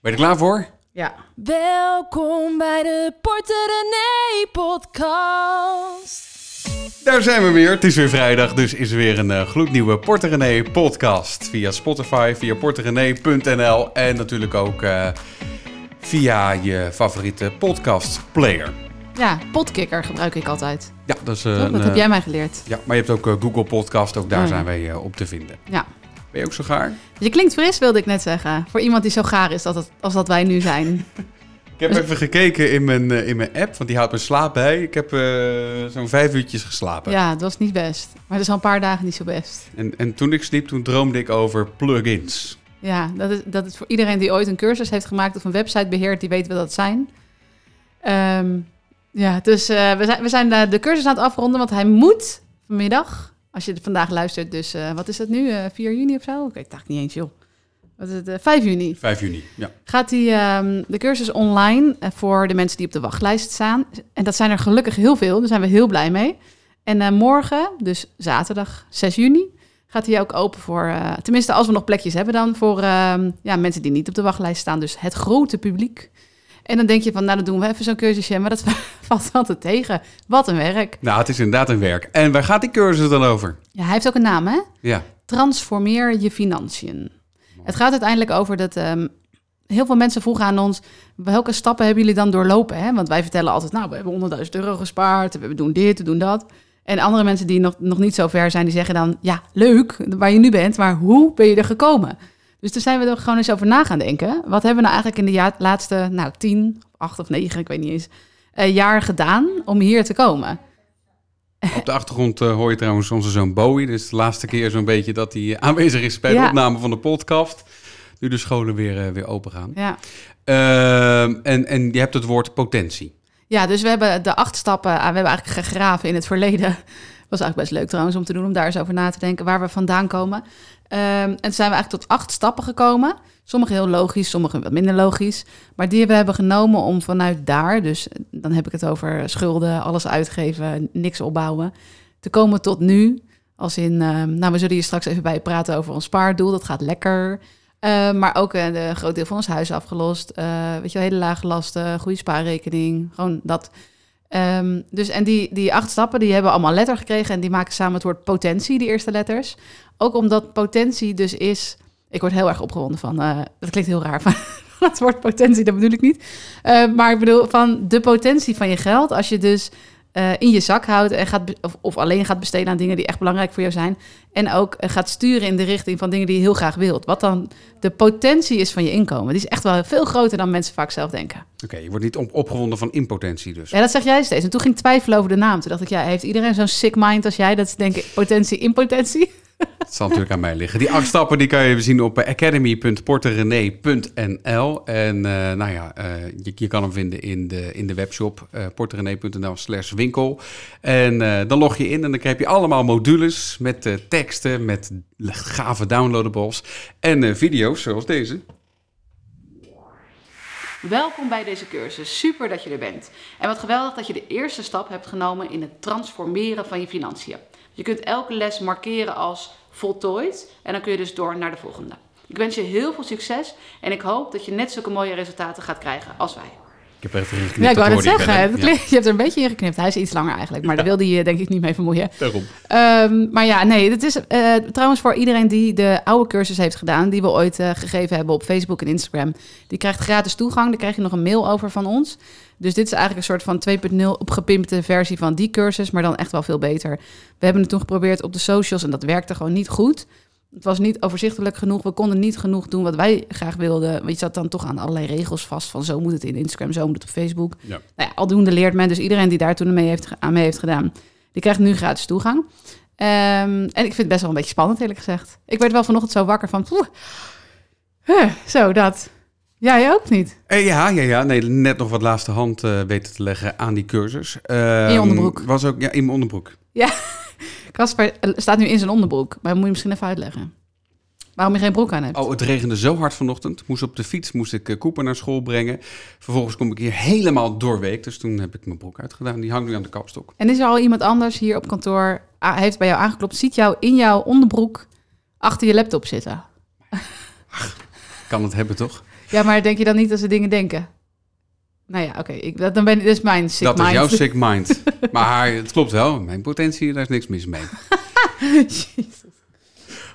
Ben je er klaar voor? Ja. Welkom bij de Porter René podcast. Daar zijn we weer. Het is weer vrijdag, dus is er weer een uh, gloednieuwe Porter René podcast. Via Spotify, via porterrené.nl en natuurlijk ook uh, via je favoriete podcast player. Ja, Podkicker gebruik ik altijd. Ja, dat is... Toch? een, dat heb eh, jij mij geleerd. Ja, maar je hebt ook eh, Google Podcast, ook daar Oh, ja. zijn wij eh, op te vinden. Ja. Ben je ook zo gaar? Je klinkt fris, wilde ik net zeggen. Voor iemand die zo gaar is dat als dat wij nu zijn. Ik heb even gekeken in mijn, eh, in mijn app, want die houdt mijn slaap bij. Ik heb eh, zo'n vijf uurtjes geslapen. Ja, het was niet best. Maar het is al een paar dagen niet zo best. En, en toen ik sliep, toen droomde ik over plugins. Ja, dat is, dat is voor iedereen die ooit een cursus heeft gemaakt of een website beheert, die weet wat dat zijn. Ehm, ja, dus eh, we zijn, we zijn de, de cursus aan het afronden, want hij moet vanmiddag, als je vandaag luistert, dus eh, wat is het nu, eh 4 juni of zo? Ik weet het niet eens, joh. Wat is het, eh, 5 juni. 5 juni, ja. Gaat die, ehm, de cursus online voor de mensen die op de wachtlijst staan. En dat zijn er gelukkig heel veel, daar zijn we heel blij mee. En morgen, dus zaterdag 6 juni, gaat hij ook open voor, tenminste als we nog plekjes hebben dan, voor ehm, ja, mensen die niet op de wachtlijst staan. Dus het grote publiek. En dan denk je van, nou dan doen we even zo'n cursusje, maar dat valt altijd tegen. Wat een werk. Nou, het is inderdaad een werk. En waar gaat die cursus dan over? Ja, hij heeft ook een naam hè? Ja. Transformeer je financiën. Het gaat uiteindelijk over dat ehm, heel veel mensen vroegen aan ons: welke stappen hebben jullie dan doorlopen? Hè? Want wij vertellen altijd: nou, we hebben 100.000 euro gespaard, we doen dit, we doen dat. En andere mensen die nog, nog niet zo ver zijn, die zeggen dan: ja, leuk waar je nu bent, maar hoe ben je er gekomen? Dus toen zijn we er gewoon eens over na gaan denken. Wat hebben we nou eigenlijk in de ja- laatste, nou, tien, acht of negen, ik weet niet eens, eh, jaar gedaan om hier te komen? Op de achtergrond eh, hoor je trouwens onze zoon Bowie. Dit is de laatste keer zo'n beetje dat hij eh, aanwezig is bij de Ja. opname van de podcast. Nu de scholen weer, weer open gaan. Ja. Ehm, en, en je hebt het woord potentie. Ja, dus we hebben de acht stappen, we hebben eigenlijk gegraven in het verleden. Was eigenlijk best leuk trouwens om te doen, om daar eens over na te denken waar we vandaan komen. Ehm, en zijn we eigenlijk tot acht stappen gekomen. Sommige heel logisch, sommige wat minder logisch. Maar die we hebben genomen om vanuit daar, dus dan heb ik het over schulden, alles uitgeven, niks opbouwen, te komen tot nu. Als in, ehm, nou we zullen hier straks even bij praten over ons spaardoel, dat gaat lekker. Eh, maar ook een eh, groot deel van ons huis afgelost. Eh, weet je hele lage lasten, goede spaarrekening. Gewoon dat. Ehm, dus en die, die acht stappen, die hebben allemaal letter gekregen. En die maken samen het woord potentie, die eerste letters. Ook omdat potentie dus is... Ik word heel erg opgewonden van... eh, dat klinkt heel raar, van het woord potentie, dat bedoel ik niet. Eh, maar ik bedoel van de potentie van je geld. Als je dus eh, in je zak houdt en gaat... Of, of alleen gaat besteden aan dingen die echt belangrijk voor jou zijn. En ook eh, gaat sturen in de richting van dingen die je heel graag wilt. Wat dan de potentie is van je inkomen. Die is echt wel veel groter dan mensen vaak zelf denken. Oké, je wordt niet op, opgewonden van impotentie dus. Ja, dat zeg jij steeds. En toen ging ik twijfelen over de naam. Toen dacht ik, ja, heeft iedereen zo'n sick mind als jij? Dat is denk ik potentie, impotentie. Het zal natuurlijk aan mij liggen. Die acht stappen die kan je zien op eh, academy.porterenee.nl. En eh, nou ja, eh, je, kan hem vinden in de, in de webshop uh, porterenee.nl slash winkel. En dan log je in en dan krijg je allemaal modules met teksten, met gave downloadables en video's zoals deze. Welkom bij deze cursus. Super dat je er bent. En wat geweldig dat je de eerste stap hebt genomen in het transformeren van je financiën. Je kunt elke les markeren als voltooid en dan kun je dus door naar de volgende. Ik wens je heel veel succes en ik hoop dat je net zulke mooie resultaten gaat krijgen als wij. Ik heb er even ingeknipt. Ja, ik wou zeggen. het klinkt- Je hebt er een beetje in geknipt. Hij is iets langer eigenlijk, maar daar wilde je denk ik niet mee vermoeien. Ja, daarom. Ehm, maar ja, nee, dit is eh, trouwens voor iedereen die de oude cursus heeft gedaan, die we ooit eh, gegeven hebben op Facebook en Instagram. Die krijgt gratis toegang. Daar krijg je nog een mail over van ons. Dus dit is eigenlijk een soort van 2.0 opgepimpte versie van die cursus, maar dan echt wel veel beter. We hebben het toen geprobeerd op de socials en dat werkte gewoon niet goed. Het was niet overzichtelijk genoeg. We konden niet genoeg doen wat wij graag wilden. Want je zat dan toch aan allerlei regels vast. Van zo moet het in Instagram, zo moet het op Facebook. Ja. Nou ja, aldoende leert men. Dus iedereen die daar toen mee heeft, aan mee heeft gedaan, die krijgt nu gratis toegang. Ehm, en ik vind het best wel een beetje spannend, eerlijk gezegd. Ik werd wel vanochtend zo wakker van... poeh, huh, zo, dat. Jij ook niet? Eh, ja, ja, ja. Nee, net nog wat laatste hand eh, weten te leggen aan die cursus. Ehm, In je onderbroek. Was ook, ja, in mijn onderbroek. Casper eh, staat nu in zijn onderbroek. Maar moet je misschien even uitleggen. Waarom je geen broek aan hebt. Oh, het regende zo hard vanochtend. Moest op de fiets, moest ik Cooper naar school brengen. Vervolgens kom ik hier helemaal doorweek. Dus toen heb ik mijn broek uitgedaan. Die hangt nu aan de kapstok. En is er al iemand anders hier op kantoor, heeft bij jou aangeklopt, ziet jou in jouw onderbroek achter je laptop zitten? Kan het hebben, toch? Ja, maar denk je dan niet dat ze dingen denken? Nou ja, oké. dat, dan ben ik dus mijn sick dat mind. is jouw sick mind. maar haar, het klopt wel. Mijn potentie, daar is niks mis mee.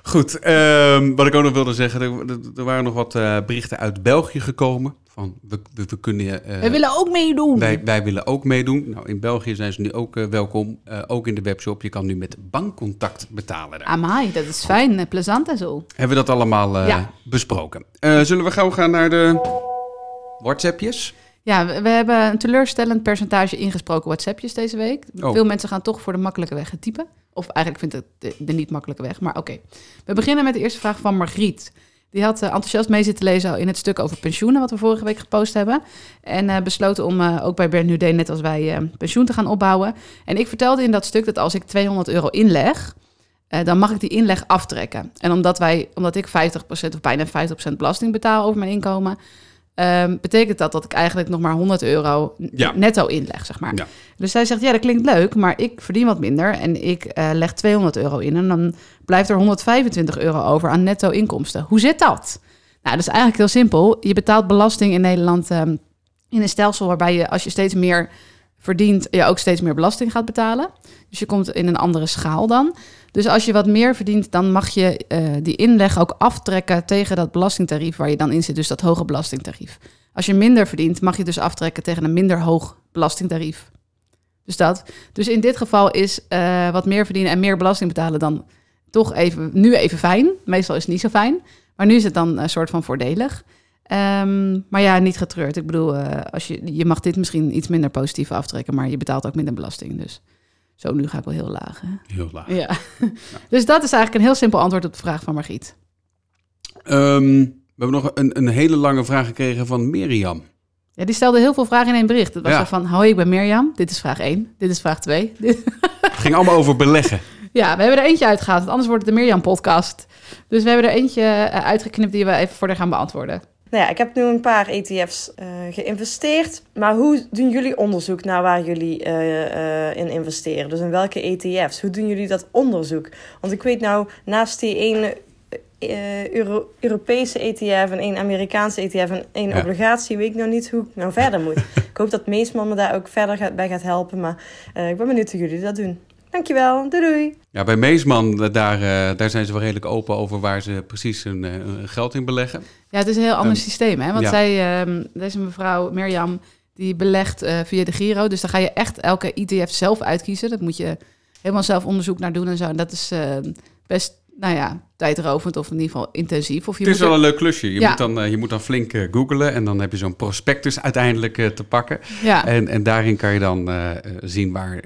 Goed, ehm, wat ik ook nog wilde zeggen. Er, er- er waren nog wat eh, berichten uit België gekomen. Van, we, we, we kunnen... eh, willen ook meedoen. wij, wij willen ook meedoen. Nou, in België zijn ze nu ook eh, welkom. Eh, ook in de webshop. Je kan nu met bankcontact betalen. Daar. Amai, dat is fijn, plezant en zo. Hebben we dat allemaal Ja. besproken. Zullen we gauw gaan naar de WhatsAppjes? Ja, we, we hebben een teleurstellend percentage ingesproken WhatsAppjes deze week. Oh. Veel mensen gaan toch voor de makkelijke weg het typen. Of eigenlijk vindt het de, de niet makkelijke weg, maar oké. We beginnen met de eerste vraag van Margriet. Die had eh, enthousiast mee zitten lezen in het stuk over pensioenen... wat we vorige week gepost hebben. En eh, besloten om eh, ook bij Bernd net als wij, pensioen te gaan opbouwen. En ik vertelde in dat stuk dat als ik 200 euro inleg... dan mag ik die inleg aftrekken. En omdat, wij, omdat ik 50% of bijna 50% belasting betaal over mijn inkomen... ehm, betekent dat dat ik eigenlijk nog maar 100 euro Ja. netto inleg, zeg maar. Ja. Dus zij zegt, ja, dat klinkt leuk, maar ik verdien wat minder en ik eh, leg 200 euro in en dan blijft er 125 euro over aan netto inkomsten. Hoe zit dat? Nou, dat is eigenlijk heel simpel. Je betaalt belasting in Nederland ehm, in een stelsel waarbij je, als je steeds meer verdient, je ook steeds meer belasting gaat betalen. Dus je komt in een andere schaal dan. Dus als je wat meer verdient, dan mag je eh, die inleg ook aftrekken tegen dat belastingtarief waar je dan in zit, dus dat hoge belastingtarief. Als je minder verdient, mag je dus aftrekken tegen een minder hoog belastingtarief. Dus dat. Dus in dit geval is eh, wat meer verdienen en meer belasting betalen dan toch even, nu even fijn. Meestal is het niet zo fijn. Maar nu is het dan een soort van voordelig. Ehm, maar ja, niet getreurd. Ik bedoel, eh, als je, je mag dit misschien iets minder positief aftrekken, maar je betaalt ook minder belasting. Dus zo, nu ga ik wel heel laag. Hè? Heel laag. Ja. dus dat is eigenlijk een heel simpel antwoord op de vraag van Margriet. Ehm, we hebben nog een, een hele lange vraag gekregen van Mirjam. Ja, die stelde heel veel vragen in één bericht. Het was Ja. van, hoi, ik ben Mirjam. Dit is vraag 1. Dit is vraag 2. Dit- Het ging allemaal over beleggen. Ja, we hebben er eentje uitgehaald, anders wordt het de Mirjam-podcast. Dus we hebben er eentje eh, uitgeknipt die we even voor haar gaan beantwoorden. Nou ja, ik heb nu een paar ETF's eh, geïnvesteerd. Maar hoe doen jullie onderzoek naar waar jullie eh, eh, in investeren? Dus in welke ETF's? Hoe doen jullie dat onderzoek? Want ik weet nou, naast die ene Euro- Europese ETF en één Amerikaanse ETF en één Ja. obligatie, weet ik nou niet hoe ik nou verder moet. ik hoop dat Meesman me daar ook verder gaat, bij gaat helpen. Maar ik ben benieuwd hoe jullie dat doen. Dankjewel, doei doei! Ja, bij Meesman, eh, daar, eh, daar zijn ze wel redelijk open over waar ze precies hun, eh, hun geld in beleggen. Ja, het is een heel ander systeem, hè? Want ja. zij, ehm, deze mevrouw Mirjam, die belegt eh, via de Giro. Dus daar ga je echt elke ETF zelf uitkiezen. Dat moet je helemaal zelf onderzoek naar doen en zo. En dat is ehm, best, nou ja, tijdrovend of in ieder geval intensief. Of je Het is moet wel er- een leuk klusje. Je, Ja. moet, dan, eh, je moet dan flink eh, googlen en dan heb je zo'n prospectus uiteindelijk eh, te pakken. ja. En, en daarin kan je dan zien waar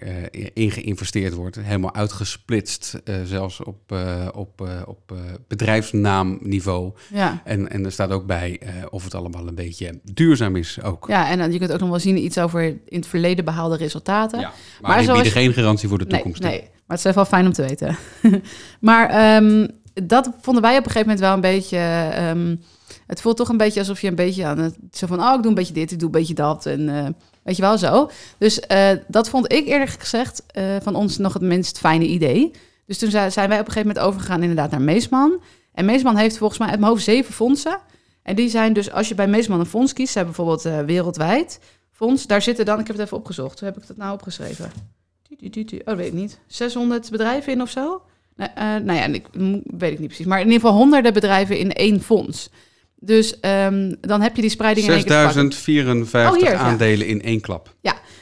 in geïnvesteerd wordt. Helemaal uitgesplitst, zelfs op, op, op bedrijfsnaamniveau. ja. En, en er staat ook bij of het allemaal een beetje duurzaam is ook. Ja, en dan, je kunt ook nog wel zien iets over in het verleden behaalde resultaten. Ja, maar, Maar zoals- bieden geen garantie voor de Nee, toekomst. nee, maar het is wel fijn om te weten. maar ehm, dat vonden wij op een gegeven moment wel een beetje... ehm, het voelt toch een beetje alsof je een beetje aan het... Zo van, oh, ik doe een beetje dit, ik doe een beetje dat. En eh, weet je wel, zo. Dus eh, dat vond ik eerlijk gezegd eh, van ons nog het minst fijne idee. Dus toen zijn wij op een gegeven moment overgegaan inderdaad naar Meesman. En Meesman heeft volgens mij uit mijn hoofd zeven fondsen. En die zijn dus, als je bij Meesman een fonds kiest... ze hebben bijvoorbeeld wereldwijd fonds... daar zitten dan, ik heb het even opgezocht. Hoe heb ik dat nou opgeschreven? Oh, dat weet ik niet. 600 bedrijven in of zo? Nee, eh, nou ja, ik, weet ik niet precies. Maar in ieder geval honderden bedrijven in één fonds. Dus ehm, dan heb je die spreiding in één keer te pakken. 6054 Oh, hier, ja. aandelen in één klap.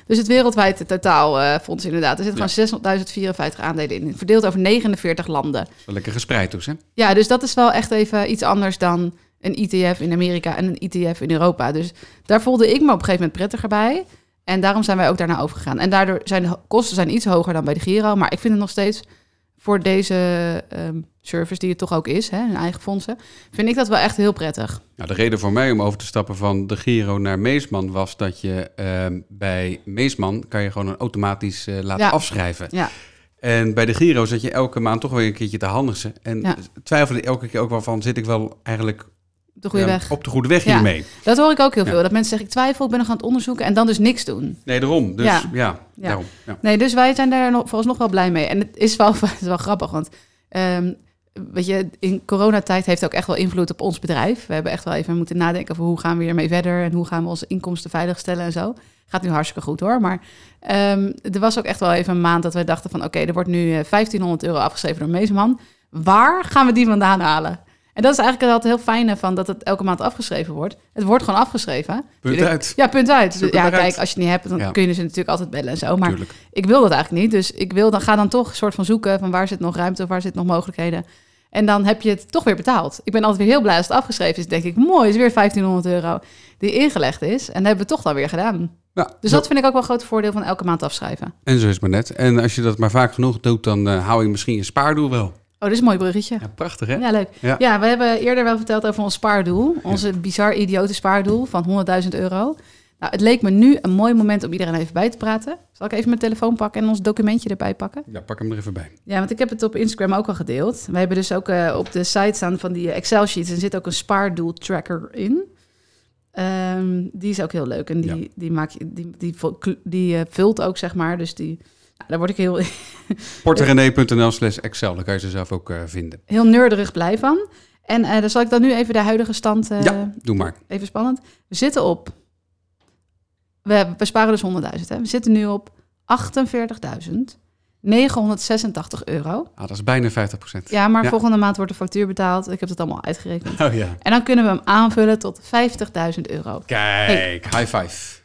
Dus het wereldwijde totaal eh, fonds inderdaad. Er zitten Ja. gewoon 600.054 aandelen in. Verdeeld over 49 landen. Wel lekker gespreid dus, hè? Ja, dus dat is wel echt even iets anders dan een ETF in Amerika en een ETF in Europa. Dus daar voelde ik me op een gegeven moment prettiger bij. En daarom zijn wij ook daarna overgegaan. En daardoor zijn de kosten zijn iets hoger dan bij de Giro. Maar ik vind het nog steeds voor deze ehm, service, die het toch ook is, hè, hun eigen fondsen, vind ik dat wel echt heel prettig. Nou, de reden voor mij om over te stappen van de Giro naar Meesman was dat je ehm, bij Meesman kan je gewoon een automatisch eh, laten Ja. afschrijven. Ja. En bij de Giro zat je elke maand toch weer een keertje te handigen. En Ja. twijfelde elke keer ook wel van, zit ik wel eigenlijk De goede eh, weg. op de goede weg Ja. hiermee? Dat hoor ik ook heel Ja. veel. Dat mensen zeggen, ik twijfel, ik ben nog aan het onderzoeken en dan dus niks doen. Nee, daarom. Dus ja, Ja. daarom. Ja. Nee, dus wij zijn daar nog, volgens nog wel blij mee. En het is wel, het is wel grappig, want ehm, weet je, in coronatijd heeft ook echt wel invloed op ons bedrijf. We hebben echt wel even moeten nadenken over hoe gaan we hiermee verder en hoe gaan we onze inkomsten veiligstellen en zo. Gaat nu hartstikke goed hoor. Maar ehm, er was ook echt wel even een maand dat we dachten van oké, er wordt nu eh, 1500 euro afgeschreven door Meesman. Waar gaan we die vandaan halen? En dat is eigenlijk altijd heel fijne van dat het elke maand afgeschreven wordt. Het wordt gewoon afgeschreven. Punt uit. Ja, punt uit. Ja, kijk, als je het niet hebt, dan Ja. kun je ze natuurlijk altijd bellen en zo. Maar Tuurlijk. ik wil dat eigenlijk niet. Dus ik wil dan, ga dan toch een soort van zoeken van waar zit nog ruimte of waar zit nog mogelijkheden. En dan heb je het toch weer betaald. Ik ben altijd weer heel blij als het afgeschreven is. denk ik, mooi, is weer 1500 euro die ingelegd is. En dat hebben we toch dan weer gedaan. Ja, Dus dat vind ik ook wel een groot voordeel van elke maand afschrijven. En zo is het maar net. En als je dat maar vaak genoeg doet, dan eh, hou je misschien je spaardoel wel. Oh, dit is een mooi bruggetje. Ja, prachtig hè? Ja, leuk. Ja. Ja. we hebben eerder wel verteld over ons spaardoel. Onze bizar idiote spaardoel van 100.000 euro. Nou, het leek me nu een mooi moment om iedereen even bij te praten. Zal ik even mijn telefoon pakken en ons documentje erbij pakken? Ja, pak hem er even bij. Ja, want ik heb het op Instagram ook al gedeeld. We hebben dus ook eh, op de site staan van die Excel-sheets. Er zit ook een spaardoel-tracker in. Ehm, die is ook heel leuk. En die, Ja. die, maak je, die, die, die eh, vult ook, zeg maar. Dus die, nou, daar word ik heel, porterenee.nl slash Excel, daar kan je ze zelf ook eh, vinden. heel neurderig blij van. En eh dan zal ik dan nu even de huidige stand... eh, ja, doe maar. Even spannend. We zitten op... We, we sparen dus 100.000, hè. We zitten nu op 48.986 euro. Ah, dat is bijna 50 procent. Ja, maar Ja. volgende maand wordt de factuur betaald. Ik heb het allemaal uitgerekend. Oh ja. En dan kunnen we hem aanvullen tot 50.000 euro. Kijk, high five.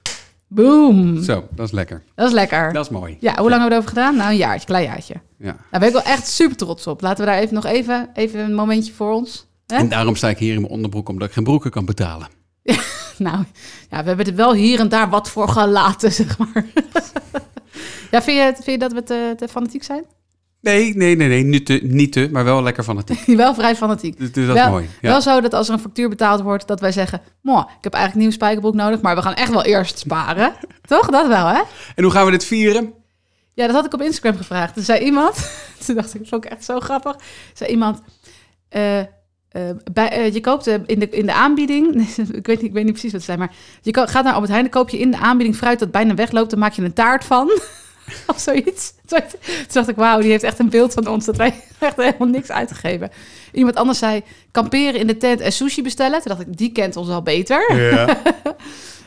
Boom! Zo, dat is lekker. Dat is lekker. Dat is mooi. Ja, hoe lang hebben we erover gedaan? Nou, een jaartje, klein jaartje. Ja. Daar ben ik wel echt super trots op. Laten we daar even nog even, even een momentje voor ons. Hè? En daarom sta ik hier in mijn onderbroek, omdat ik geen broeken kan betalen. Nou, ja, we hebben er wel hier en daar wat voor gelaten, zeg maar. ja, vind je, vind je dat we te, te fanatiek zijn? Nee, nee, nee, nee. Niet te, niet te maar wel lekker fanatiek. wel vrij fanatiek. Dus, dus dat is wel, mooi. Ja. wel zo dat als er een factuur betaald wordt, dat wij zeggen... Mooi, ik heb eigenlijk een nieuwe spijkerbroek nodig, maar we gaan echt wel eerst sparen. Toch? Dat wel, hè? En hoe gaan we dit vieren? Ja, dat had ik op Instagram gevraagd. Toen zei iemand, toen dacht ik, dat vond ik echt zo grappig. Zei iemand, eh, eh, bij, eh, je koopt in, de, in de aanbieding, ik, weet niet, ik weet niet precies wat het zei, maar je gaat naar Albert Heijn, dan koop je in de aanbieding fruit dat bijna wegloopt, dan maak je een taart van. of zoiets. Toen dacht- ik, wauw, die heeft echt een beeld van ons, dat wij echt helemaal niks uitgegeven. Iemand anders zei, kamperen in de tent en sushi bestellen. Toen dacht ik, die kent ons al beter. Ja.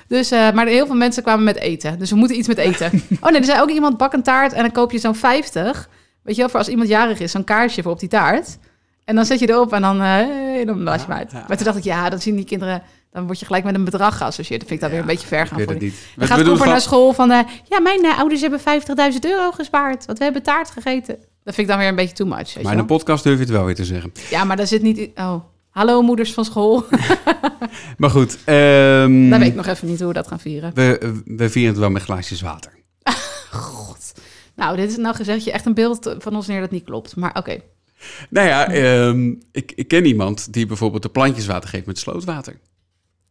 Dus, eh, maar heel veel mensen kwamen met eten. Dus we moeten iets met eten. Oh nee, er zei ook iemand bak een taart en dan koop je zo'n 50. Weet je wel, voor als iemand jarig is, zo'n kaarsje voor op die taart. En dan zet je erop en dan, eh dan blaas je hem uit. Maar toen dacht ik, ja, dan zien die kinderen... Dan word je gelijk met een bedrag geassocieerd. Dat vind ik dan weer een beetje ver Ik gaan weet voor het je. niet. Dan gaat Cooper het naar van- school van... eh, ja, mijn eh, ouders hebben 50.000 euro gespaard. Want we hebben taart gegeten. Dat vind ik dan weer een beetje too much. Weet Maar in een podcast durf je het wel weer te zeggen. Ja, maar daar zit niet... Oh, hallo moeders van school. Maar goed. ehm, Dan weet ik nog even niet hoe we dat gaan vieren. we, we vieren het wel met glaasjes water. God. Nou, dit is nou gezegd je echt een beeld van ons neer dat niet klopt. Maar oké. Nou ja, ehm, ik, ik ken iemand die bijvoorbeeld de plantjes water geeft met slootwater.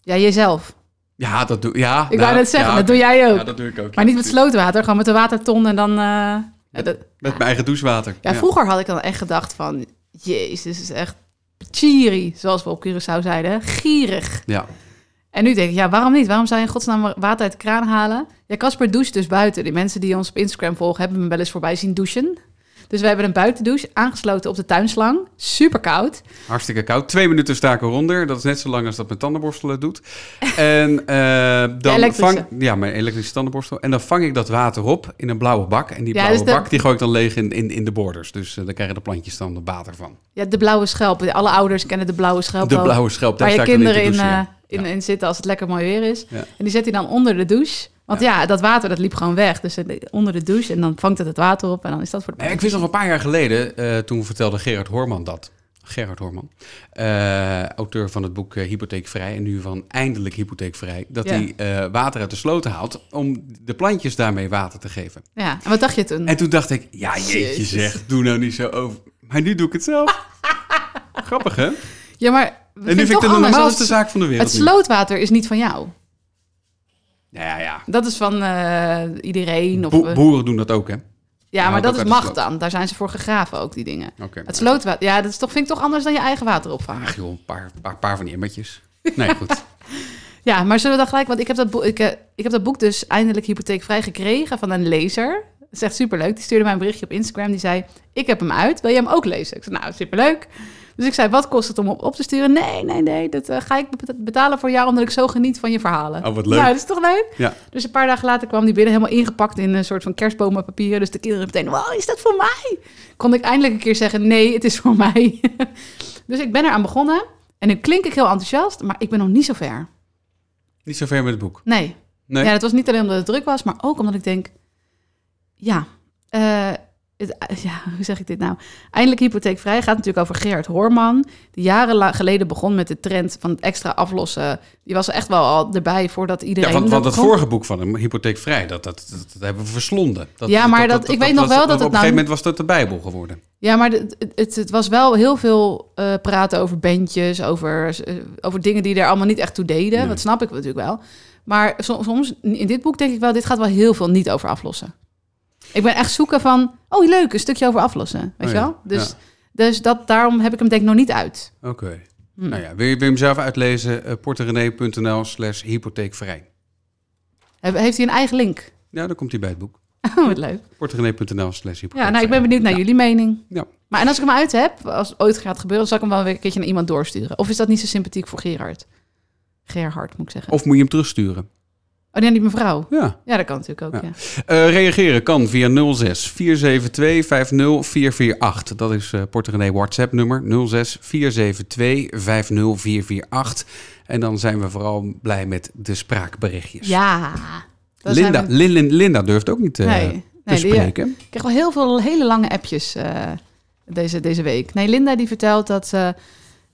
Ja, jezelf. Ja, dat doe ja. Ik nou, wou net zeggen, ja, dat doe jij ook. Ja, dat doe ik ook. Maar ja. niet met slootwater, gewoon met de waterton en dan... eh, dat- Met mijn eigen douchewater. ja, vroeger had ik dan echt gedacht van... Jezus, dit is echt chiri, zoals we op Curaçao zeiden. Gierig. Ja. En nu denk ik, ja, waarom niet? Waarom zou je in godsnaam water uit de kraan halen? Ja, Casper doucht dus buiten. Die mensen die ons op Instagram volgen, hebben me wel eens voorbij zien douchen. Dus we hebben een buitendouche aangesloten op de tuinslang. Super koud. Hartstikke koud. Twee minuten staken ronder. Dat is net zo lang als dat mijn tandenborstel doet. En eh, dan vang ja, mijn elektrische tandenborstel. En dan vang ik dat water op in een blauwe bak. En die Ja, blauwe dus de- bak die gooi ik dan leeg in, in, in de borders. Dus eh, daar krijgen de plantjes dan water van. Ja, de blauwe schelp. Alle ouders kennen de blauwe schelp De blauwe schelp, daar waar je dan in kinderen in, eh, ja. in, in zitten als het lekker mooi weer is. Ja. En die zet hij dan onder de douche. Want ja, dat water dat liep gewoon weg. Dus onder de douche en dan vangt het het water op en dan is dat voor de ik wist nog een paar jaar geleden, eh, toen vertelde Gerard Hoorman dat. Gerard Hoorman, eh, auteur van het boek eh, Hypotheekvrij en nu van Eindelijk Hypotheekvrij, dat Ja. hij water uit de sloten haalt om de plantjes daarmee water te geven. Ja, en wat dacht je toen? En toen dacht ik, ja jeetje Jezus. zeg, doe nou niet zo over. Maar nu doe ik het zelf. Grappig hè? Ja, maar En nu vind ik het de normaalste zaak van de wereld. Het slootwater is niet van jou. Ja, ja. Dat is van eh, iedereen. Of, Bo- boeren doen dat ook hè? ja, maar dat is macht dan. Daar zijn ze voor gegraven ook, die dingen. Oké. Het slootwater, ja, dat is toch, vind ik toch anders dan je eigen water opvangen. Ach joh, een paar, paar, paar van die emmertjes. Nee, goed. Ja, maar zullen we dan gelijk, want ik heb dat, boek, ik, eh, ik heb dat boek dus eindelijk hypotheekvrij gekregen van een lezer. is echt superleuk. Die stuurde mij een berichtje op Instagram. Die zei, ik heb hem uit. Wil je hem ook lezen? Ik zei, nou, superleuk. Dus ik zei, wat kost het om op, te sturen? Nee, nee, nee, dat eh, ga ik be- betalen voor jou... omdat ik zo geniet van je verhalen. Oh, wat leuk. Ja, dat is toch leuk? Ja. Dus een paar dagen later kwam die binnen helemaal ingepakt in een soort van kerstbomenpapieren. Dus de kinderen meteen, wow, is dat voor mij? Kon ik eindelijk een keer zeggen, nee, het is voor mij. dus ik ben eraan begonnen. En nu klink ik heel enthousiast, maar ik ben nog niet zo ver. Niet zo ver met het boek. Nee. Nee? Ja, dat was niet alleen omdat het druk was, maar ook omdat ik denk, ja, eh, het, ja, hoe zeg ik dit nou? Eindelijk hypotheekvrij gaat natuurlijk over Gerard Hoorman, die jaren geleden begon met de trend van het extra aflossen. Die was echt wel al erbij voordat iedereen. Ja, want, want dat begon. vorige boek van hem, Hypotheekvrij, dat, dat, dat, dat hebben we verslonden. Dat, Ja, maar dat- ik weet nog wel dat Op het een nou- gegeven moment was dat de Bijbel geworden. Ja, maar het, het, het was wel heel veel eh, praten over bandjes, over, eh, over dingen die er allemaal niet echt toe deden. Nee. Dat snap ik natuurlijk wel. Maar som- soms, in dit boek denk ik wel, dit gaat wel heel veel niet over aflossen. Ik ben echt zoeken van, oh leuk, een stukje over aflossen, weet Oh je wel? Dus, ja. dus dat, daarom heb ik hem denk ik nog niet uit. Oké. Hm. Nou ja, wil je, wil je hem zelf uitlezen? Uh, porterenee.nl slash hypotheekvrij. He- Heeft hij een eigen link? Ja, dan komt hij bij het boek. Oh, wat leuk. porterenee.nl slash hypotheekvrij. Ja, nou, ik ben benieuwd naar jullie mening. Ja. Maar en als ik hem uit heb, als het ooit gaat gebeuren, zal ik hem wel weer een keertje naar iemand doorsturen. Of is dat niet zo sympathiek voor Gerard? Gerhard, moet ik zeggen. Of moet je hem terugsturen? Oh, nee, niet mevrouw. Ja. Ja, dat kan natuurlijk ook, Ja. ja. Eh, reageren kan via 06 472 50448. Dat is eh Porterenee WhatsApp nummer 06 472 50448. En dan zijn we vooral blij met de spraakberichtjes. Ja. Linda, we- Lin- Linda durft ook niet te, Nee, te nee, die- spreken. Ik krijg wel heel veel hele lange appjes eh, deze, deze week. Nee, Linda die vertelt dat ze...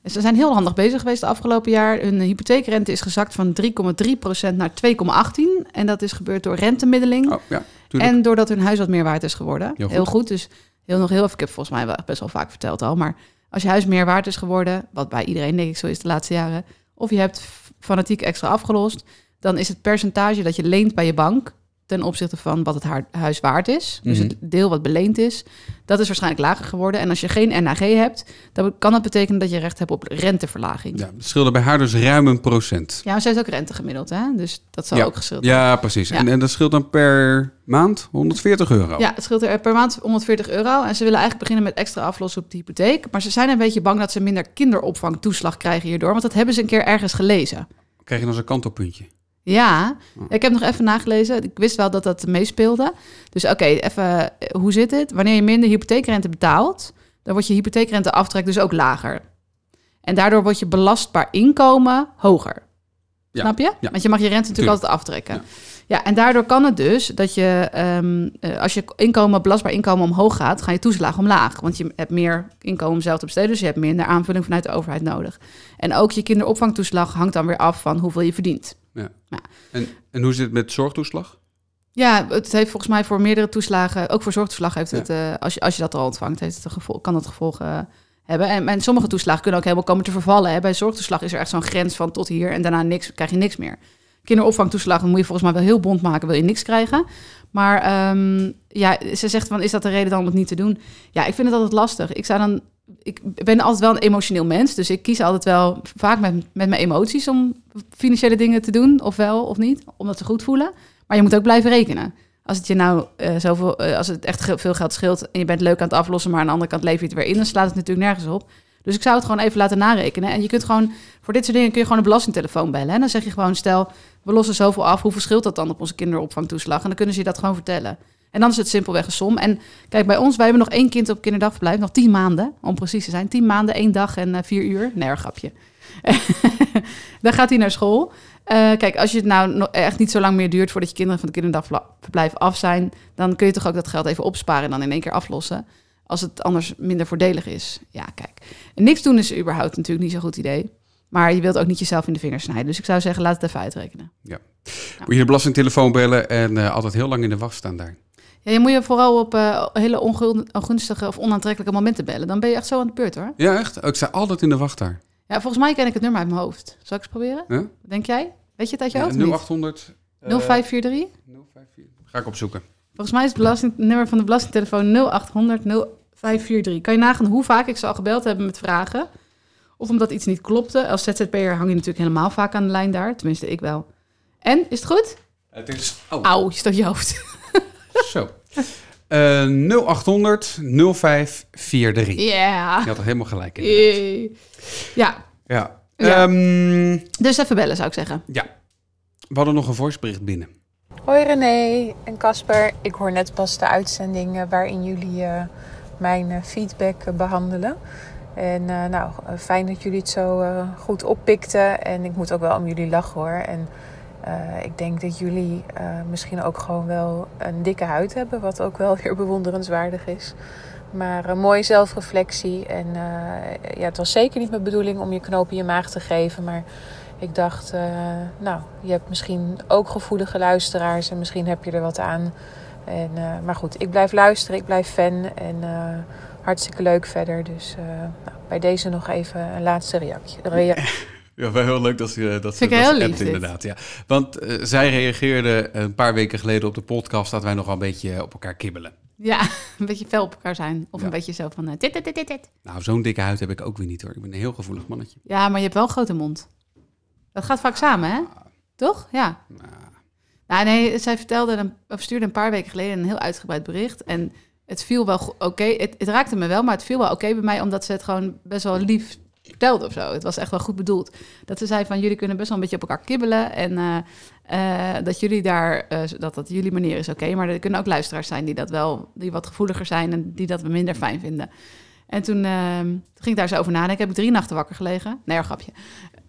Ze zijn heel handig bezig geweest de afgelopen jaar. Hun hypotheekrente is gezakt van 3,3% naar 2,18%. En dat is gebeurd door rentemiddeling. Oh, ja, en doordat hun huis wat meer waard is geworden. Heel Heel goed. Dus heel nog heel even, ik heb volgens mij wel best wel vaak verteld al. Maar als je huis meer waard is geworden, wat bij iedereen denk ik zo is de laatste jaren. Of je hebt fanatiek extra afgelost. Dan is het percentage dat je leent bij je bank ten opzichte van wat het haar- huis waard is. Dus Mhm. het deel wat beleend is, dat is waarschijnlijk lager geworden. En als je geen NAG hebt, dan kan dat betekenen dat je recht hebt op renteverlaging. Ja, Ja, het scheelde bij haar dus ruim een procent. maar ze heeft ook rente gemiddeld, hè? Dus dat zal ja. ook geschild. Ja, precies. Ja. En, en dat scheelt dan per maand 140 euro. Ja, het scheelt er per maand 140 euro. En ze willen eigenlijk beginnen met extra aflossen op de hypotheek. Maar ze zijn een beetje bang dat ze minder kinderopvangtoeslag krijgen hierdoor. Want dat hebben ze een keer ergens gelezen. Krijg je dan zo'n kantelpuntje. Ja, ik heb nog even nagelezen. Ik wist wel dat dat meespeelde. Dus oké, even, eh, hoe zit het? Wanneer je minder hypotheekrente betaalt, dan wordt je hypotheekrenteaftrek dus ook lager. En daardoor wordt je belastbaar inkomen hoger. Ja, Snap je? ja. Want je mag je rente natuurlijk Tuurlijk. altijd aftrekken. Ja. en daardoor kan het dus dat je, ehm, eh, als je inkomen, belastbaar inkomen omhoog gaat, gaan je toeslagen omlaag. Want je hebt meer inkomen om zelf te besteden, dus je hebt minder aanvulling vanuit de overheid nodig. En ook je kinderopvangtoeslag hangt dan weer af van hoeveel je verdient. En, en hoe zit het met zorgtoeslag? Ja, het heeft volgens mij voor meerdere toeslagen, ook voor zorgtoeslag heeft Ja. het, eh, als, je, als je dat al ontvangt, heeft het gevolg, kan dat gevolgen eh, hebben. En, en sommige toeslagen kunnen ook helemaal komen te vervallen. Hè. Bij zorgtoeslag is er echt zo'n grens van tot hier en daarna niks, krijg je niks meer. Kinderopvangtoeslag moet je volgens mij wel heel bond maken, wil je niks krijgen. Maar ehm, ja, ze zegt van, is dat de reden dan om het niet te doen? Ja, ik vind het altijd lastig. Ik zou dan, ik ben altijd wel een emotioneel mens, dus ik kies altijd wel vaak met, met mijn emoties om financiële dingen te doen, of wel of niet, omdat ze goed voelen. Maar je moet ook blijven rekenen. Als het je nou eh, zoveel, eh, als het echt veel geld scheelt en je bent leuk aan het aflossen, maar aan de andere kant lever je het weer in, dan slaat het natuurlijk nergens op. Dus ik zou het gewoon even laten narekenen. En je kunt gewoon, voor dit soort dingen kun je gewoon een belastingtelefoon bellen. En dan zeg je gewoon, stel, we lossen zoveel af. Hoeveel scheelt dat dan op onze kinderopvangtoeslag? En dan kunnen ze je dat gewoon vertellen. En dan is het simpelweg een som. En kijk, bij ons, wij hebben nog één kind op kinderdagverblijf. Nog tien maanden, om precies te zijn. Tien maanden, één dag en eh, vier uur. Nee, grapje. dan gaat hij naar school. Eh, kijk, als je het nou echt niet zo lang meer duurt voordat je kinderen van het kinderdagverblijf af zijn, dan kun je toch ook dat geld even opsparen en dan in één keer aflossen. Als het anders minder voordelig is. Ja, kijk. Niks doen is überhaupt natuurlijk niet zo'n goed idee. Maar je wilt ook niet jezelf in de vingers snijden. Dus ik zou zeggen, laat het even uitrekenen. Moet je de belastingtelefoon bellen en eh, altijd heel lang in de wacht staan daar. Ja, je moet je vooral op eh, hele ongunstige of onaantrekkelijke momenten bellen. Dan ben je echt zo aan de beurt hoor. Ja, echt? Oh, Ik sta altijd in de wacht daar. Ja, volgens mij ken ik het nummer uit mijn hoofd. Zal ik eens proberen? Ja? Denk jij? Weet je het uit je Ja, hoofd? of niet? 0800... eh, 0543? 054. Ga ik opzoeken. Volgens mij is het belasting, nummer van de belastingtelefoon 0800 0543. Kan je nagaan hoe vaak ik ze al gebeld heb met vragen? Of omdat iets niet klopte. Als ZZP'er hang je natuurlijk helemaal vaak aan de lijn daar. Tenminste, ik wel. En, is het goed? Het is... Oh, Auw, je stoot je hoofd. zo. Eh 0800 0543. Ja. Je had er helemaal gelijk in. Ja, Ja. Ja. Ehm, dus even bellen zou ik zeggen. ja. We hadden nog een voicebericht binnen. Hoi René en Casper. Ik hoor net pas de uitzending eh, waarin jullie eh, mijn eh, feedback eh, behandelen. En eh, nou, fijn dat jullie het zo eh, goed oppikten. En ik moet ook wel om jullie lachen hoor. En eh, ik denk dat jullie eh, misschien ook gewoon wel een dikke huid hebben. Wat ook wel weer bewonderenswaardig is. Maar een mooie zelfreflectie. En eh, ja, het was zeker niet mijn bedoeling om je knoop in je maag te geven. Maar ik dacht, nou, je hebt misschien ook gevoelige luisteraars en misschien heb je er wat aan. En, maar goed, ik blijf luisteren, ik blijf fan en hartstikke leuk verder. Dus nou, bij deze nog even een laatste reactie. Rea- Ja, wel heel leuk dat ze dat Vind ze dat ze appt, inderdaad. Ja. Want eh, zij reageerde een paar weken geleden op de podcast dat wij nog wel een beetje op elkaar kibbelen. Ja, een beetje fel op elkaar zijn. Of Ja. een beetje zo van eh, dit, dit, dit, dit. Nou, zo'n dikke huid heb ik ook weer niet hoor. Ik ben een heel gevoelig mannetje. Ja, maar je hebt wel een grote mond. Dat gaat vaak samen, hè? Toch? Ja. Nou, nee, zij vertelde, een, of stuurde een paar weken geleden een heel uitgebreid bericht. En het viel wel oké. Het, het raakte me wel, maar het viel wel oké bij mij, omdat ze het gewoon best wel lief vertelde of zo. Het was echt wel goed bedoeld. Dat ze zei van, jullie kunnen best wel een beetje op elkaar kibbelen. En eh, eh, dat jullie daar, eh, dat dat jullie manier is oké. maar er kunnen ook luisteraars zijn die dat wel, die wat gevoeliger zijn en die dat we minder fijn vinden. En toen, ging ik daar zo over nadenken. Heb ik drie nachten wakker gelegen. Nee, hoor, grapje.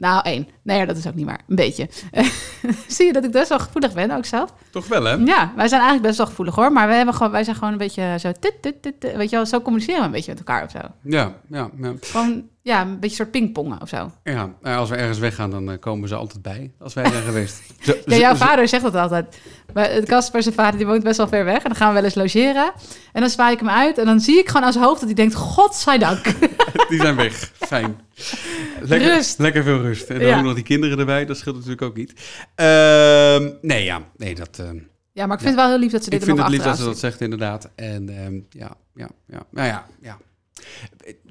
Nou, één. Nee, dat is ook niet waar. Een beetje. Zie je dat ik best wel gevoelig ben, ook zelf? Toch wel, hè? Ja, wij zijn eigenlijk best wel gevoelig hoor. Maar wij, hebben gewoon, wij zijn gewoon een beetje zo... Tit, tit, weet je wel, zo communiceren we een beetje met elkaar of zo. Ja, ja, ja. Gewoon, ja, een beetje soort pingpongen of zo. ja. nou, Als we ergens weggaan, dan eh, komen ze altijd bij. Als wij zijn geweest. Zo- Ja, jouw zo- vader zegt dat altijd. Maar het Casper, zijn vader, die woont best wel ver weg. En dan gaan we wel eens logeren. En dan zwaai ik hem uit. En dan zie ik gewoon aan zijn hoofd dat hij denkt... Godzijdank. Die zijn weg. Fijn. Lekker, Rust. Lekker veel rust. En dan Ja. ook nog die kinderen erbij. Dat scheelt natuurlijk ook niet. Ehm, nee, ja. Nee, dat... ehm, Ja, maar ik vind het wel heel lief dat ze dit ik er vind het lief dat ze dat zegt, inderdaad. En ehm, ja, ja, ja. Nou ja, ja.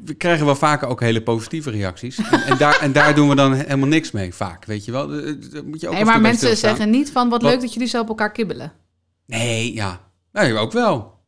We krijgen wel vaker ook hele positieve reacties. En, en, daar, en daar doen we dan helemaal niks mee, vaak. Weet je wel? Daar moet je ook Nee, maar mensen zeggen niet van... Wat Wat- leuk dat jullie zo op elkaar kibbelen. Nee, ja. Nee, ook wel.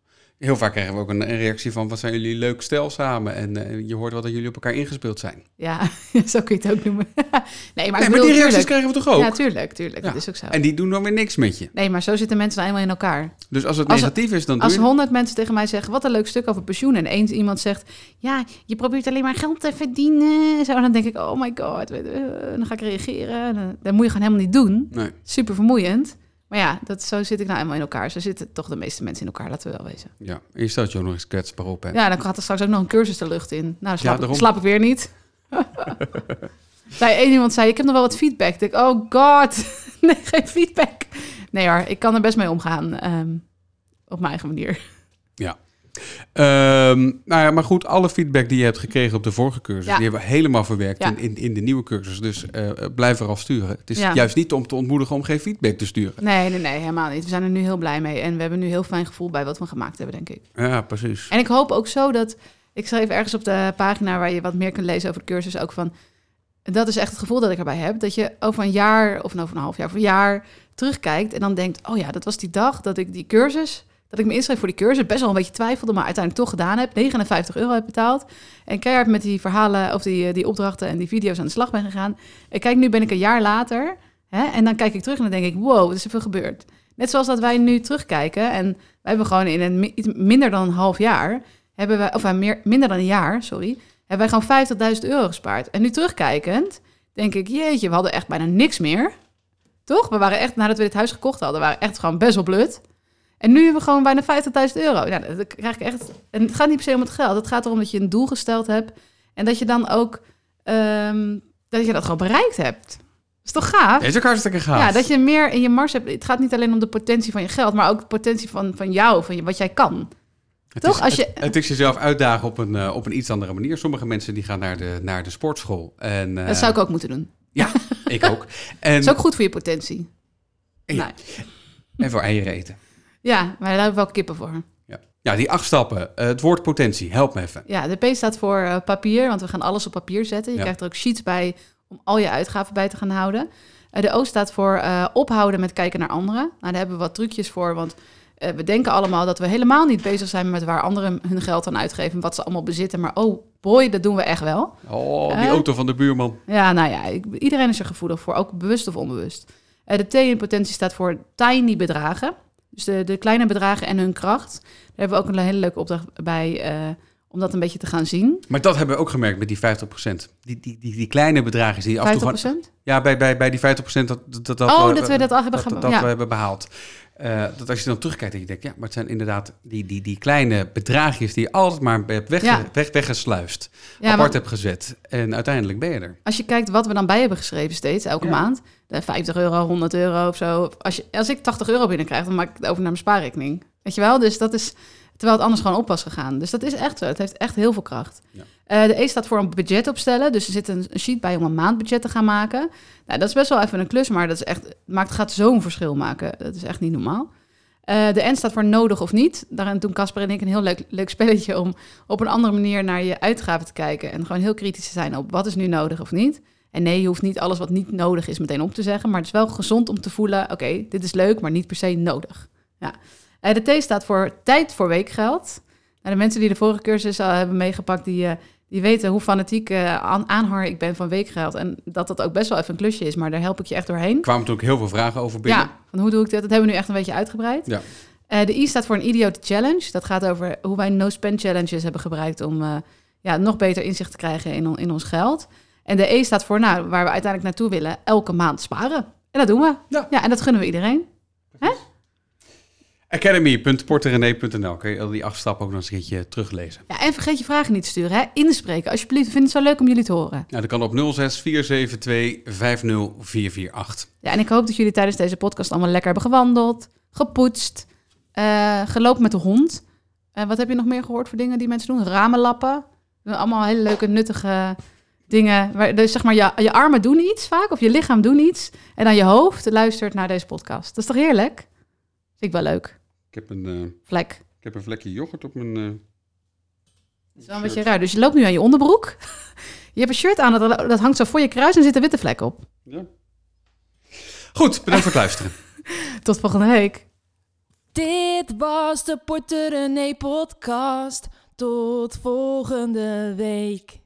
Heel vaak krijgen we ook een, reactie van... wat zijn jullie leuk stel samen? En eh, je hoort wel dat jullie op elkaar ingespeeld zijn. Ja, zo kun je het ook noemen. nee, maar ik nee, maar bedoel, die reacties tuurlijk. krijgen we toch ook? Ja, tuurlijk, tuurlijk. Ja. Dat is ook zo. En die doen dan weer niks met je. Nee, maar zo zitten mensen nou eenmaal in elkaar. Dus als het Als- negatief is, dan Als je... honderd mensen tegen mij zeggen, wat een leuk stuk over pensioen. En eens iemand zegt, ja, je probeert alleen maar geld te verdienen. Zo, dan denk ik, oh my god, je, dan ga ik reageren. En dan- Dat moet je gewoon helemaal niet doen. Nee. Super vermoeiend. Maar ja, dat, zo zit ik nou eenmaal in elkaar. Zo zitten toch de meeste mensen in elkaar, laten we wel wezen. Ja, en je stelt je ook nog eens kwetsbaar op. Hè? Ja, dan gaat er straks ook nog een cursus de lucht in. Nou, dan slaap, ik, daarom. slaap ik weer niet. zei één iemand zei, ik heb nog wel wat feedback. Ik denk, oh god, nee, geen feedback. Nee hoor, ik kan er best mee omgaan. ehm, op mijn eigen manier. Ehm, nou ja, maar goed, alle feedback die je hebt gekregen op de vorige cursus, Ja. die hebben we helemaal verwerkt Ja. in, in, in de nieuwe cursus. Dus eh, blijf vooral sturen. Het is Ja. juist niet om te ontmoedigen om geen feedback te sturen. Nee, nee, nee, helemaal niet. We zijn er nu heel blij mee. En we hebben nu heel fijn gevoel bij wat we gemaakt hebben, denk ik. Ja, precies. En ik hoop ook zo dat... Ik schreef ergens op de pagina waar je wat meer kunt lezen over de cursus ook van... Dat is echt het gevoel dat ik erbij heb. Dat je over een jaar of over een half jaar of een jaar terugkijkt... en dan denkt, oh ja, dat was die dag dat ik die cursus... dat ik me inschreef voor die cursus, best wel een beetje twijfelde... maar uiteindelijk toch gedaan heb, 59 euro heb betaald... en keihard met die verhalen of die, eh, die opdrachten en die video's aan de slag ben gegaan. En kijk, nu ben ik een jaar later... Hè, en dan kijk ik terug en dan denk ik, wow, er is zoveel gebeurd. Net zoals dat wij nu terugkijken... en wij hebben gewoon in een iets minder dan een half jaar hebben wij, of eh, meer, minder dan een jaar, sorry, hebben wij gewoon 50.000 euro gespaard. En nu terugkijkend, denk ik, jeetje, we hadden echt bijna niks meer. Toch? We waren echt, nadat we dit huis gekocht hadden, waren echt gewoon best wel blut. En nu hebben we gewoon bijna 50.000 euro. Nou, dat krijg ik echt. En het gaat niet per se om het geld. Het gaat erom dat je een doel gesteld hebt. En dat je dan ook, ehm, dat je dat gewoon bereikt hebt. Dat is toch gaaf? Is ook hartstikke gaaf. Ja, dat je meer in je mars hebt. Het gaat niet alleen om de potentie van je geld, maar ook de potentie van, van jou, van je, wat jij kan. Het Toch? Is, Als je- het, het is jezelf uitdagen op een, eh, op een iets andere manier. Sommige mensen die gaan naar de, naar de sportschool. En, eh, Dat zou ik ook moeten doen. Ja, ik ook. En, Dat is ook goed voor je potentie. Ja. Nou, en voor eieren eten. Ja, maar daar hebben we wel kippen voor. Ja. ja, die acht stappen. Eh, het woord potentie, help me even. Ja, de P staat voor eh, papier, want we gaan alles op papier zetten. Je Ja. krijgt er ook sheets bij om al je uitgaven bij te gaan houden. Eh, de O staat voor ophouden met kijken naar anderen. Nou, daar hebben we wat trucjes voor, want we denken allemaal dat we helemaal niet bezig zijn met waar anderen hun geld aan uitgeven... en wat ze allemaal bezitten. Maar oh boy, dat doen we echt wel. Oh, die auto van de buurman. Ja, nou ja, ik- iedereen is er gevoelig voor, ook bewust of onbewust. De T in potentie staat voor tiny bedragen. Dus de, de kleine bedragen en hun kracht. Daar hebben we ook een hele leuke opdracht bij eh, om dat een beetje te gaan zien. Maar dat hebben we ook gemerkt met die 50%. Die, die, die, die kleine bedragen die af en toe... 50%? Ja, bij, bij, bij die 50% dat, dat, dat, Oh, dat we dat al hebben dat, dat ja. we hebben behaald. Eh, dat als je dan terugkijkt, dat je denkt, ja, maar het zijn inderdaad die, die, die kleine bedragjes die je altijd maar hebt wegge, Ja. weg, weggesluist, Ja, apart hebt gezet. En uiteindelijk ben je er. als je kijkt wat we dan bij hebben geschreven steeds, elke Ja. maand. De 50 euro, 100 euro of zo. Als, je, als ik 80 euro binnenkrijg, dan maak ik het over naar mijn spaarrekening. Weet je wel? Dus dat is, terwijl het anders gewoon op was gegaan. Dus dat is echt zo. Het heeft echt heel veel kracht. Ja. Eh, de E staat voor een budget opstellen. Dus er zit een, sheet bij om een maandbudget te gaan maken. Nou, dat is best wel even een klus, maar dat is echt, maakt, gaat zo'n verschil maken. Dat is echt niet normaal. Eh, de N staat voor nodig of niet. Daarin doen Casper en ik een heel leuk, leuk spelletje om op een andere manier naar je uitgaven te kijken. En gewoon heel kritisch te zijn op wat is nu nodig of niet. En nee, je hoeft niet alles wat niet nodig is meteen op te zeggen. Maar het is wel gezond om te voelen, oké, dit is leuk, maar niet per se nodig. Ja. Eh, de T staat voor tijd voor weekgeld. Nou, de mensen die de vorige cursus al hebben meegepakt, die, die weten hoe fanatiek eh, aan, aanhanger ik ben van weekgeld. En dat dat ook best wel even een klusje is, maar daar help ik je echt doorheen. Er kwamen natuurlijk heel veel vragen over binnen. Ja, van hoe doe ik dit? Dat hebben we nu echt een beetje uitgebreid. Ja. Eh, de I staat voor een idiote challenge. Dat gaat over hoe wij no-spend challenges hebben gebruikt om eh, ja, nog beter inzicht te krijgen in, on- in ons geld. En de E staat voor nou, waar we uiteindelijk naartoe willen, elke maand sparen. En dat doen we. Ja. en dat gunnen we iedereen. Academy.porterenee.nl kun je al die acht stappen ook nog eens een keertje teruglezen. Ja, en vergeet je vragen niet te sturen. Hè? Inspreken, alsjeblieft. Ik vind het zo leuk om jullie te horen. Nou, dat kan op 06 472 50448. Ja, en ik hoop dat jullie tijdens deze podcast allemaal lekker hebben gewandeld, gepoetst, eh, gelopen met de hond. En wat heb je nog meer gehoord voor dingen die mensen doen? Ramen lappen. Allemaal hele leuke, nuttige dingen. Waar, dus zeg maar, je, je armen doen iets vaak, of je lichaam doen iets. En dan je hoofd luistert naar deze podcast. Dat is toch heerlijk? Vind ik wel leuk. Ik heb een, eh, Vlek. ik heb een vlekje yoghurt op mijn... eh, Dat is wel een beetje raar. Dus je loopt nu aan je onderbroek. Je hebt een shirt aan, dat, dat hangt zo voor je kruis en zit een witte vlek op. ja. Goed, bedankt voor het luisteren. Tot volgende week. Dit was de Porter René podcast. Tot volgende week.